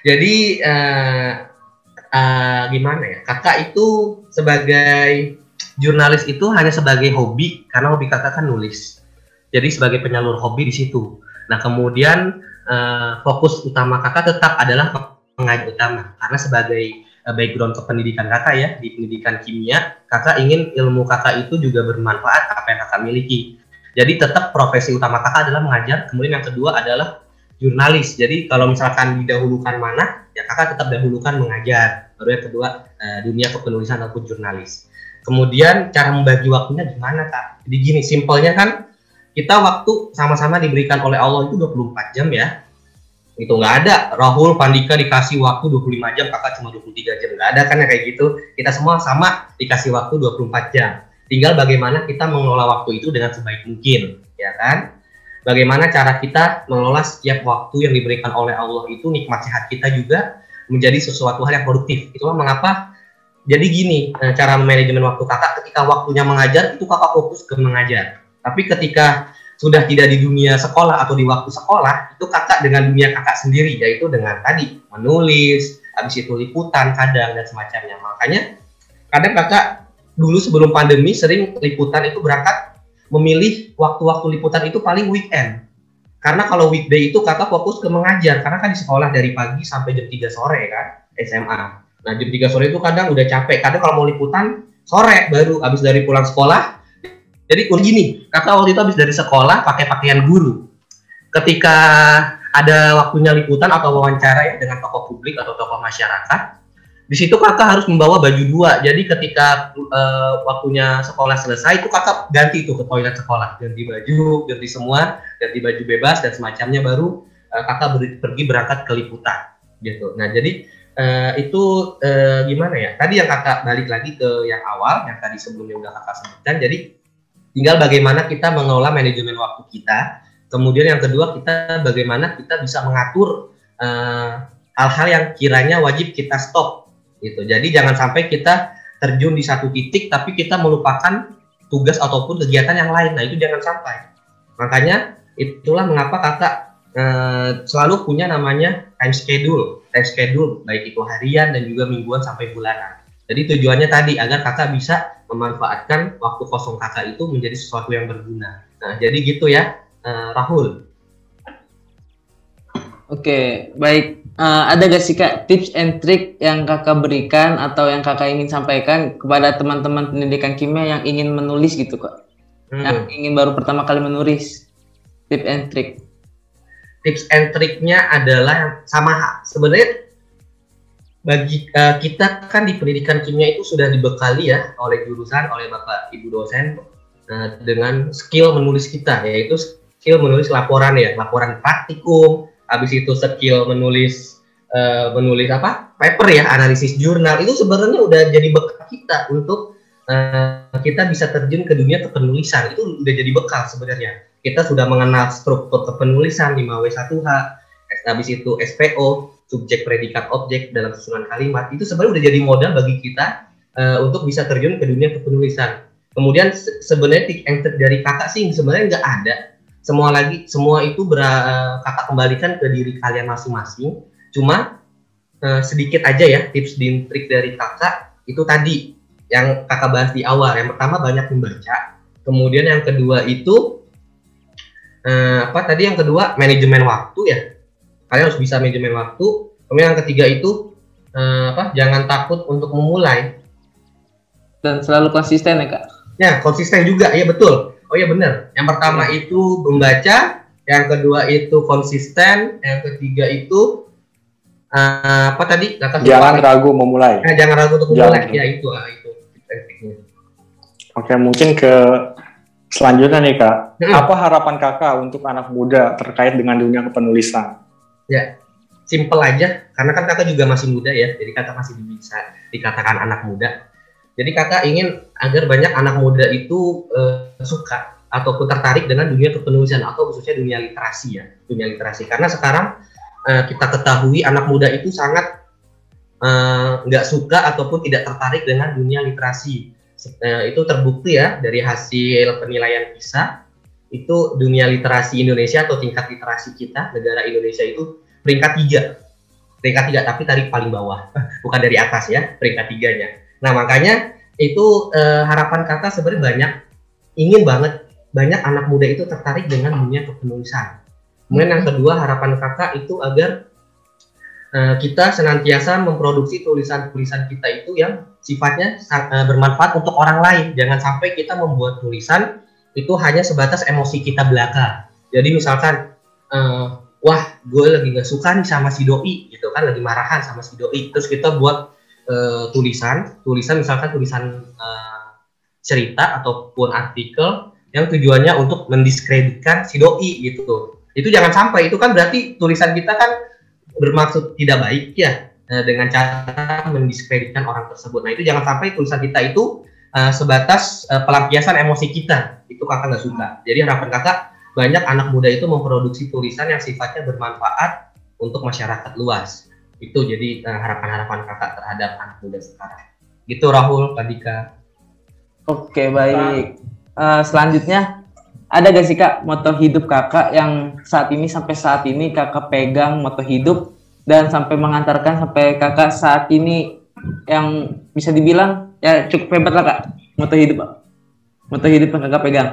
Jadi uh, uh, gimana ya kakak itu sebagai jurnalis itu hanya sebagai hobi karena hobi kakak kan nulis. Jadi sebagai penyalur hobi di situ. Nah kemudian uh, fokus utama kakak tetap adalah pengajar utama. Karena sebagai uh, background kependidikan kakak ya di pendidikan kimia kakak ingin ilmu kakak itu juga bermanfaat apa yang kakak miliki. Jadi tetap profesi utama kakak adalah mengajar. Kemudian yang kedua adalah jurnalis. Jadi kalau misalkan didahulukan mana, ya kakak tetap dahulukan mengajar. Baru yang kedua uh, dunia kepenulisan ataupun jurnalis. Kemudian cara membagi waktunya gimana kak? Jadi gini, simpelnya kan kita waktu sama-sama diberikan oleh Allah itu 24 jam ya. Itu nggak ada. Rahul, Pandika dikasih waktu 25 jam, kakak cuma 23 jam. Nggak ada kan ya kayak gitu. Kita semua sama dikasih waktu 24 jam. Tinggal bagaimana kita mengelola waktu itu dengan sebaik mungkin, ya kan? bagaimana cara kita mengelola setiap waktu yang diberikan oleh Allah itu nikmat sehat kita juga menjadi sesuatu hal yang produktif. Itulah mengapa? Jadi gini eh, cara manajemen waktu kakak ketika waktunya mengajar itu kakak fokus ke mengajar. Tapi ketika sudah tidak di dunia sekolah atau di waktu sekolah itu kakak dengan dunia kakak sendiri yaitu dengan tadi menulis habis itu liputan kadang dan semacamnya. Makanya kadang kakak dulu sebelum pandemi sering liputan itu berangkat memilih waktu-waktu liputan itu paling weekend karena kalau weekday itu kakak fokus ke mengajar karena kan di sekolah dari pagi sampai jam 3 sore kan SMA nah jam 3 sore itu kadang udah capek kadang kalau mau liputan sore baru habis dari pulang sekolah jadi gini, kakak waktu itu habis dari sekolah pakai pakaian guru. Ketika ada waktunya liputan atau wawancara ya dengan tokoh publik atau tokoh masyarakat, di situ kakak harus membawa baju dua. Jadi ketika uh, waktunya sekolah selesai, itu kakak ganti tuh ke toilet sekolah, ganti baju, ganti semua, ganti baju bebas dan semacamnya baru uh, kakak ber pergi berangkat ke liputan gitu. Nah jadi uh, itu uh, gimana ya? Tadi yang kakak balik lagi ke yang awal, yang tadi sebelumnya udah kakak sebutkan. Jadi Tinggal bagaimana kita mengelola manajemen waktu kita. Kemudian yang kedua kita bagaimana kita bisa mengatur eh, hal-hal uh, yang kiranya wajib kita stop gitu. Jadi jangan sampai kita terjun di satu titik tapi kita melupakan tugas ataupun kegiatan yang lain. Nah itu jangan sampai. Makanya itulah mengapa kakak uh, selalu punya namanya time schedule, time schedule baik itu harian dan juga mingguan sampai bulanan. Jadi tujuannya tadi agar kakak bisa memanfaatkan waktu kosong kakak itu menjadi sesuatu yang berguna. Nah, jadi gitu ya, uh, Rahul. Oke, baik. Uh, ada gak sih kak tips and trick yang kakak berikan atau yang kakak ingin sampaikan kepada teman-teman pendidikan kimia yang ingin menulis gitu kak? Hmm. Yang ingin baru pertama kali menulis, tips and trick. Tips and tricknya adalah sama sebenarnya bagi uh, kita kan di pendidikan kimia itu sudah dibekali ya oleh jurusan oleh bapak ibu dosen uh, dengan skill menulis kita yaitu skill menulis laporan ya laporan praktikum habis itu skill menulis uh, menulis apa? Paper ya analisis jurnal. Itu sebenarnya udah jadi bekal kita untuk uh, kita bisa terjun ke dunia kepenulisan. Itu udah jadi bekal sebenarnya. Kita sudah mengenal struktur kepenulisan 5W1H habis itu SPO subjek predikat objek dalam susunan kalimat. Itu sebenarnya udah jadi modal bagi kita uh, untuk bisa terjun ke dunia kepenulisan. Kemudian se sebenarnya tik and dari kakak sih sebenarnya nggak ada. Semua lagi semua itu ber, kakak kembalikan ke diri kalian masing-masing. Cuma uh, sedikit aja ya tips dan trik dari kakak. Itu tadi yang kakak bahas di awal. Yang pertama banyak membaca. Kemudian yang kedua itu uh, apa tadi? Yang kedua manajemen waktu ya. Kalian harus bisa manajemen waktu. Kemudian yang ketiga itu uh, apa? Jangan takut untuk memulai. Dan selalu konsisten ya kak. Ya konsisten juga. Ya betul oh ya benar yang pertama ya. itu membaca yang kedua itu konsisten yang ketiga itu uh, apa tadi? Kata jangan ragu memulai. Nah, jangan ragu untuk memulai. Jangan. ya itu ah, itu. Oke mungkin ke selanjutnya nih kak. Hmm. apa harapan kakak untuk anak muda terkait dengan dunia kepenulisan? Ya, simple aja. Karena kan kakak juga masih muda ya, jadi kakak masih bisa dikatakan anak muda. Jadi kakak ingin agar banyak anak muda itu uh, suka ataupun tertarik dengan dunia kepenulisan atau khususnya dunia literasi ya, dunia literasi. Karena sekarang uh, kita ketahui anak muda itu sangat eh, nggak uh, suka ataupun tidak tertarik dengan dunia literasi. Uh, itu terbukti ya dari hasil penilaian PISA itu dunia literasi Indonesia atau tingkat literasi kita negara Indonesia itu peringkat tiga peringkat tiga tapi tarik paling bawah bukan dari atas ya peringkat tiganya nah makanya itu eh, harapan kakak sebenarnya banyak ingin banget banyak anak muda itu tertarik dengan dunia kepenulisan kemudian yang kedua harapan kakak itu agar eh, kita senantiasa memproduksi tulisan-tulisan kita itu yang sifatnya eh, bermanfaat untuk orang lain jangan sampai kita membuat tulisan itu hanya sebatas emosi kita belaka. Jadi misalkan, wah gue lagi gak suka nih sama si doi gitu kan, lagi marahan sama si doi. Terus kita buat uh, tulisan, tulisan misalkan tulisan uh, cerita ataupun artikel yang tujuannya untuk mendiskreditkan si doi gitu. Itu jangan sampai, itu kan berarti tulisan kita kan bermaksud tidak baik ya dengan cara mendiskreditkan orang tersebut. Nah itu jangan sampai tulisan kita itu uh, sebatas uh, pelampiasan emosi kita itu kakak nggak suka jadi harapan kakak banyak anak muda itu memproduksi tulisan yang sifatnya bermanfaat untuk masyarakat luas itu jadi harapan harapan-harapan kakak terhadap anak muda sekarang Gitu Rahul, Kadika. Oke baik. Eh, selanjutnya ada gak sih kak moto hidup kakak yang saat ini sampai saat ini kakak pegang moto hidup dan sampai mengantarkan sampai kakak saat ini yang bisa dibilang ya cukup hebat lah kak moto hidup moto hidup yang kakak pegang.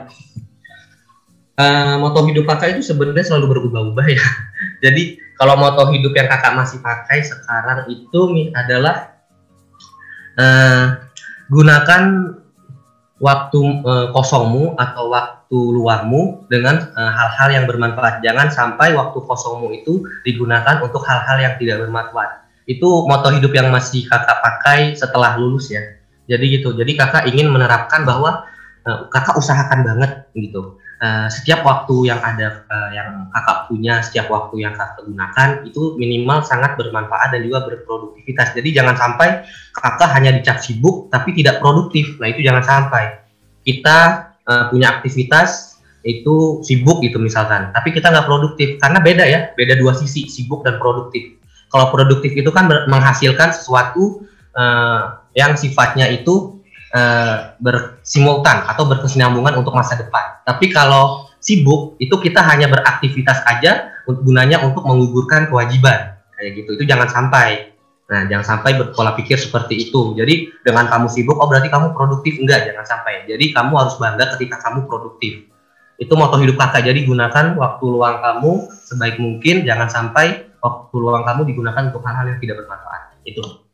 Eh, moto hidup kakak itu sebenarnya selalu berubah-ubah ya. Jadi kalau moto hidup yang kakak masih pakai sekarang itu adalah eh, gunakan waktu eh, kosongmu atau waktu luangmu dengan eh, hal-hal yang bermanfaat. Jangan sampai waktu kosongmu itu digunakan untuk hal-hal yang tidak bermanfaat. Itu moto hidup yang masih kakak pakai setelah lulus ya. Jadi gitu. Jadi kakak ingin menerapkan bahwa eh, kakak usahakan banget gitu. Eh, setiap waktu yang ada eh, yang kakak punya, setiap waktu yang kakak gunakan itu minimal sangat bermanfaat dan juga berproduktivitas. Jadi jangan sampai kakak hanya dicap sibuk tapi tidak produktif. Nah itu jangan sampai. Kita eh, punya aktivitas itu sibuk gitu misalkan, tapi kita nggak produktif karena beda ya, beda dua sisi sibuk dan produktif. Kalau produktif itu kan menghasilkan sesuatu eh, yang sifatnya itu eh, bersimultan atau berkesinambungan untuk masa depan. Tapi kalau sibuk itu kita hanya beraktivitas aja un- gunanya untuk menggugurkan kewajiban kayak gitu. Itu jangan sampai. Nah, jangan sampai berpola pikir seperti itu. Jadi dengan kamu sibuk, oh berarti kamu produktif enggak? Jangan sampai. Jadi kamu harus bangga ketika kamu produktif. Itu moto hidup kakak. Jadi gunakan waktu luang kamu sebaik mungkin. Jangan sampai waktu luang kamu digunakan untuk hal-hal yang tidak bermanfaat. Itu.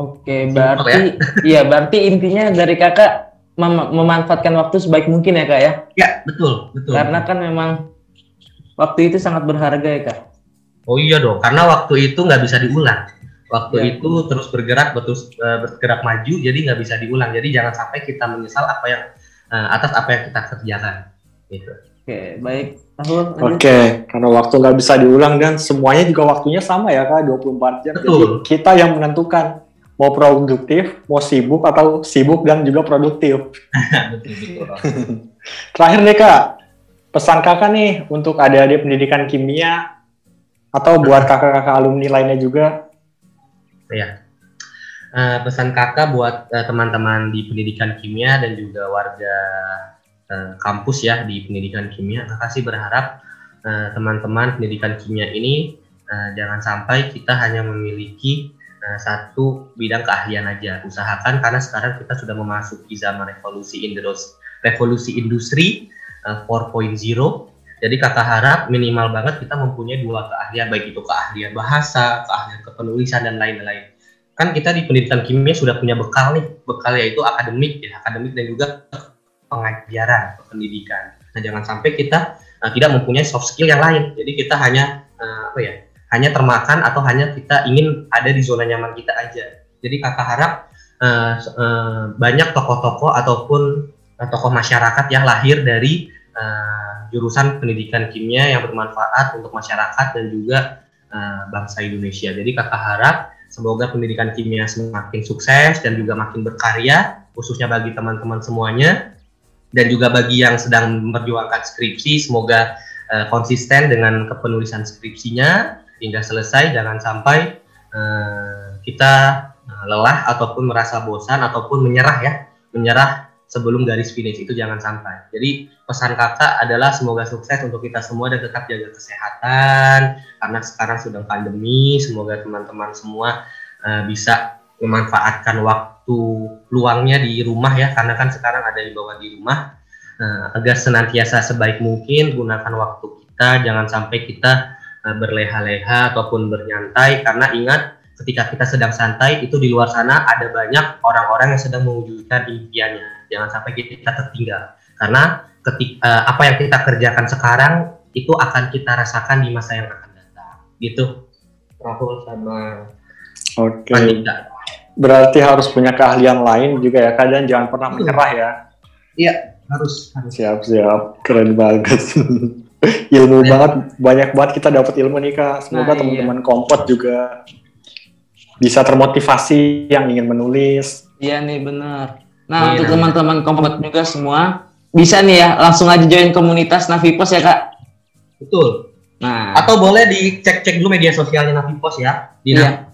Oke berarti iya berarti intinya dari kakak mem- memanfaatkan waktu sebaik mungkin ya kak ya. Ya, betul, betul. Karena kan memang waktu itu sangat berharga ya kak. Oh iya dong, karena waktu itu nggak bisa diulang. Waktu Ya. itu terus bergerak, terus eh, bergerak maju, jadi nggak bisa diulang. Jadi jangan sampai kita menyesal apa yang eh, atas apa yang kita kerjakan. Gitu. Oke baik. Oke, karena waktu nggak bisa diulang dan semuanya juga waktunya sama ya kak, 24 jam. Jadi Betul. kita yang menentukan mau produktif, mau sibuk atau sibuk dan juga produktif. Terakhir nih kak, pesan kakak nih untuk adik-adik pendidikan kimia atau buat kakak-kakak alumni lainnya juga. Eh, pesan kakak buat eh, teman-teman di pendidikan kimia dan juga warga eh, kampus ya di pendidikan kimia, kakak sih berharap teman-teman pendidikan kimia ini eh, jangan sampai kita hanya memiliki eh, satu bidang keahlian aja. Usahakan karena sekarang kita sudah memasuki zaman revolusi industri, revolusi industri eh, 4.0. Jadi kakak harap minimal banget kita mempunyai dua keahlian, baik itu keahlian bahasa, keahlian kepenulisan dan lain-lain kan kita di pendidikan kimia sudah punya bekal nih bekal yaitu akademik ya akademik dan juga pengajaran pendidikan nah jangan sampai kita uh, tidak mempunyai soft skill yang lain jadi kita hanya uh, apa ya hanya termakan atau hanya kita ingin ada di zona nyaman kita aja. Jadi kakak harap uh, uh, banyak tokoh-tokoh ataupun uh, tokoh masyarakat yang lahir dari uh, jurusan pendidikan kimia yang bermanfaat untuk masyarakat dan juga uh, bangsa Indonesia. Jadi kakak harap Semoga pendidikan kimia semakin sukses dan juga makin berkarya, khususnya bagi teman-teman semuanya. Dan juga bagi yang sedang memperjuangkan skripsi, semoga eh, konsisten dengan kepenulisan skripsinya hingga selesai. Jangan sampai eh, kita eh, lelah ataupun merasa bosan ataupun menyerah ya, menyerah sebelum garis finish itu jangan sampai. Jadi pesan kakak adalah semoga sukses untuk kita semua dan tetap jaga kesehatan karena sekarang sedang pandemi. Semoga teman-teman semua uh, bisa memanfaatkan waktu luangnya di rumah ya karena kan sekarang ada di bawah di rumah uh, agar senantiasa sebaik mungkin gunakan waktu kita jangan sampai kita uh, berleha-leha ataupun bernyantai. Karena ingat ketika kita sedang santai itu di luar sana ada banyak orang-orang yang sedang mewujudkan impiannya. Jangan sampai kita tertinggal. Karena ketika uh, apa yang kita kerjakan sekarang itu akan kita rasakan di masa yang akan datang. Gitu. Rahul sama Oke. Andika. Berarti harus punya keahlian lain juga ya kak dan jangan pernah menyerah ya. harus harus. Siap siap, keren banget. ilmu Ya. banget, banyak banget kita dapat ilmu nih kak. Semoga Nah, iya. teman-teman kompot juga bisa termotivasi yang ingin menulis. Iya nih benar. Nah Iya, untuk teman-teman kompet juga semua bisa nih ya langsung aja join komunitas Navipos ya kak. betul Nah atau boleh dicek-cek dulu media sosialnya Navipos ya di Iya.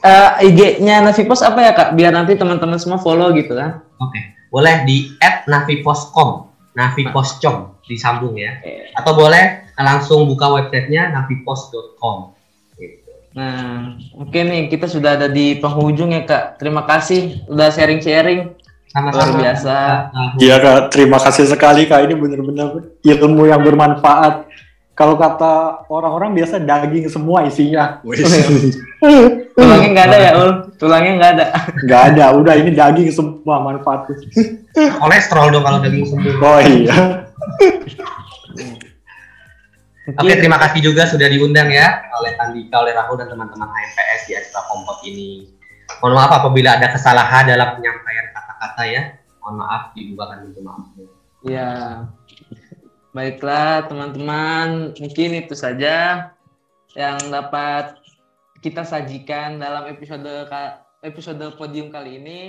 eh, IG-nya Navipos apa ya kak? Biar nanti teman-teman semua follow gitu kan? Oke, boleh di @navipos.com, navipos.com disambung ya. Oke. Atau boleh langsung buka websitenya navipos.com. Gitu. Nah, oke nih kita sudah ada di penghujung ya kak. Terima kasih udah sharing-sharing. Sama-sama. Luar biasa. Kak. Iya kak, terima kasih sekali kak. Ini benar-benar ilmu yang bermanfaat. Kalau kata orang-orang biasa daging semua isinya. Wih, Tulangnya nggak ada ya ul? Tulangnya nggak ada. Nggak ada, udah ini daging semua manfaatnya. Kolesterol dong kalau daging sembuh. Oh iya. Oke, terima kasih juga sudah diundang ya oleh Andika, oleh Rahul dan teman-teman HMPS di acara kompot ini. Mohon maaf apabila ada kesalahan dalam penyampaian kata-kata ya. Mohon maaf dibukakan pintu maaf. Ya, baiklah teman-teman, mungkin itu saja yang dapat kita sajikan dalam episode episode podium kali ini.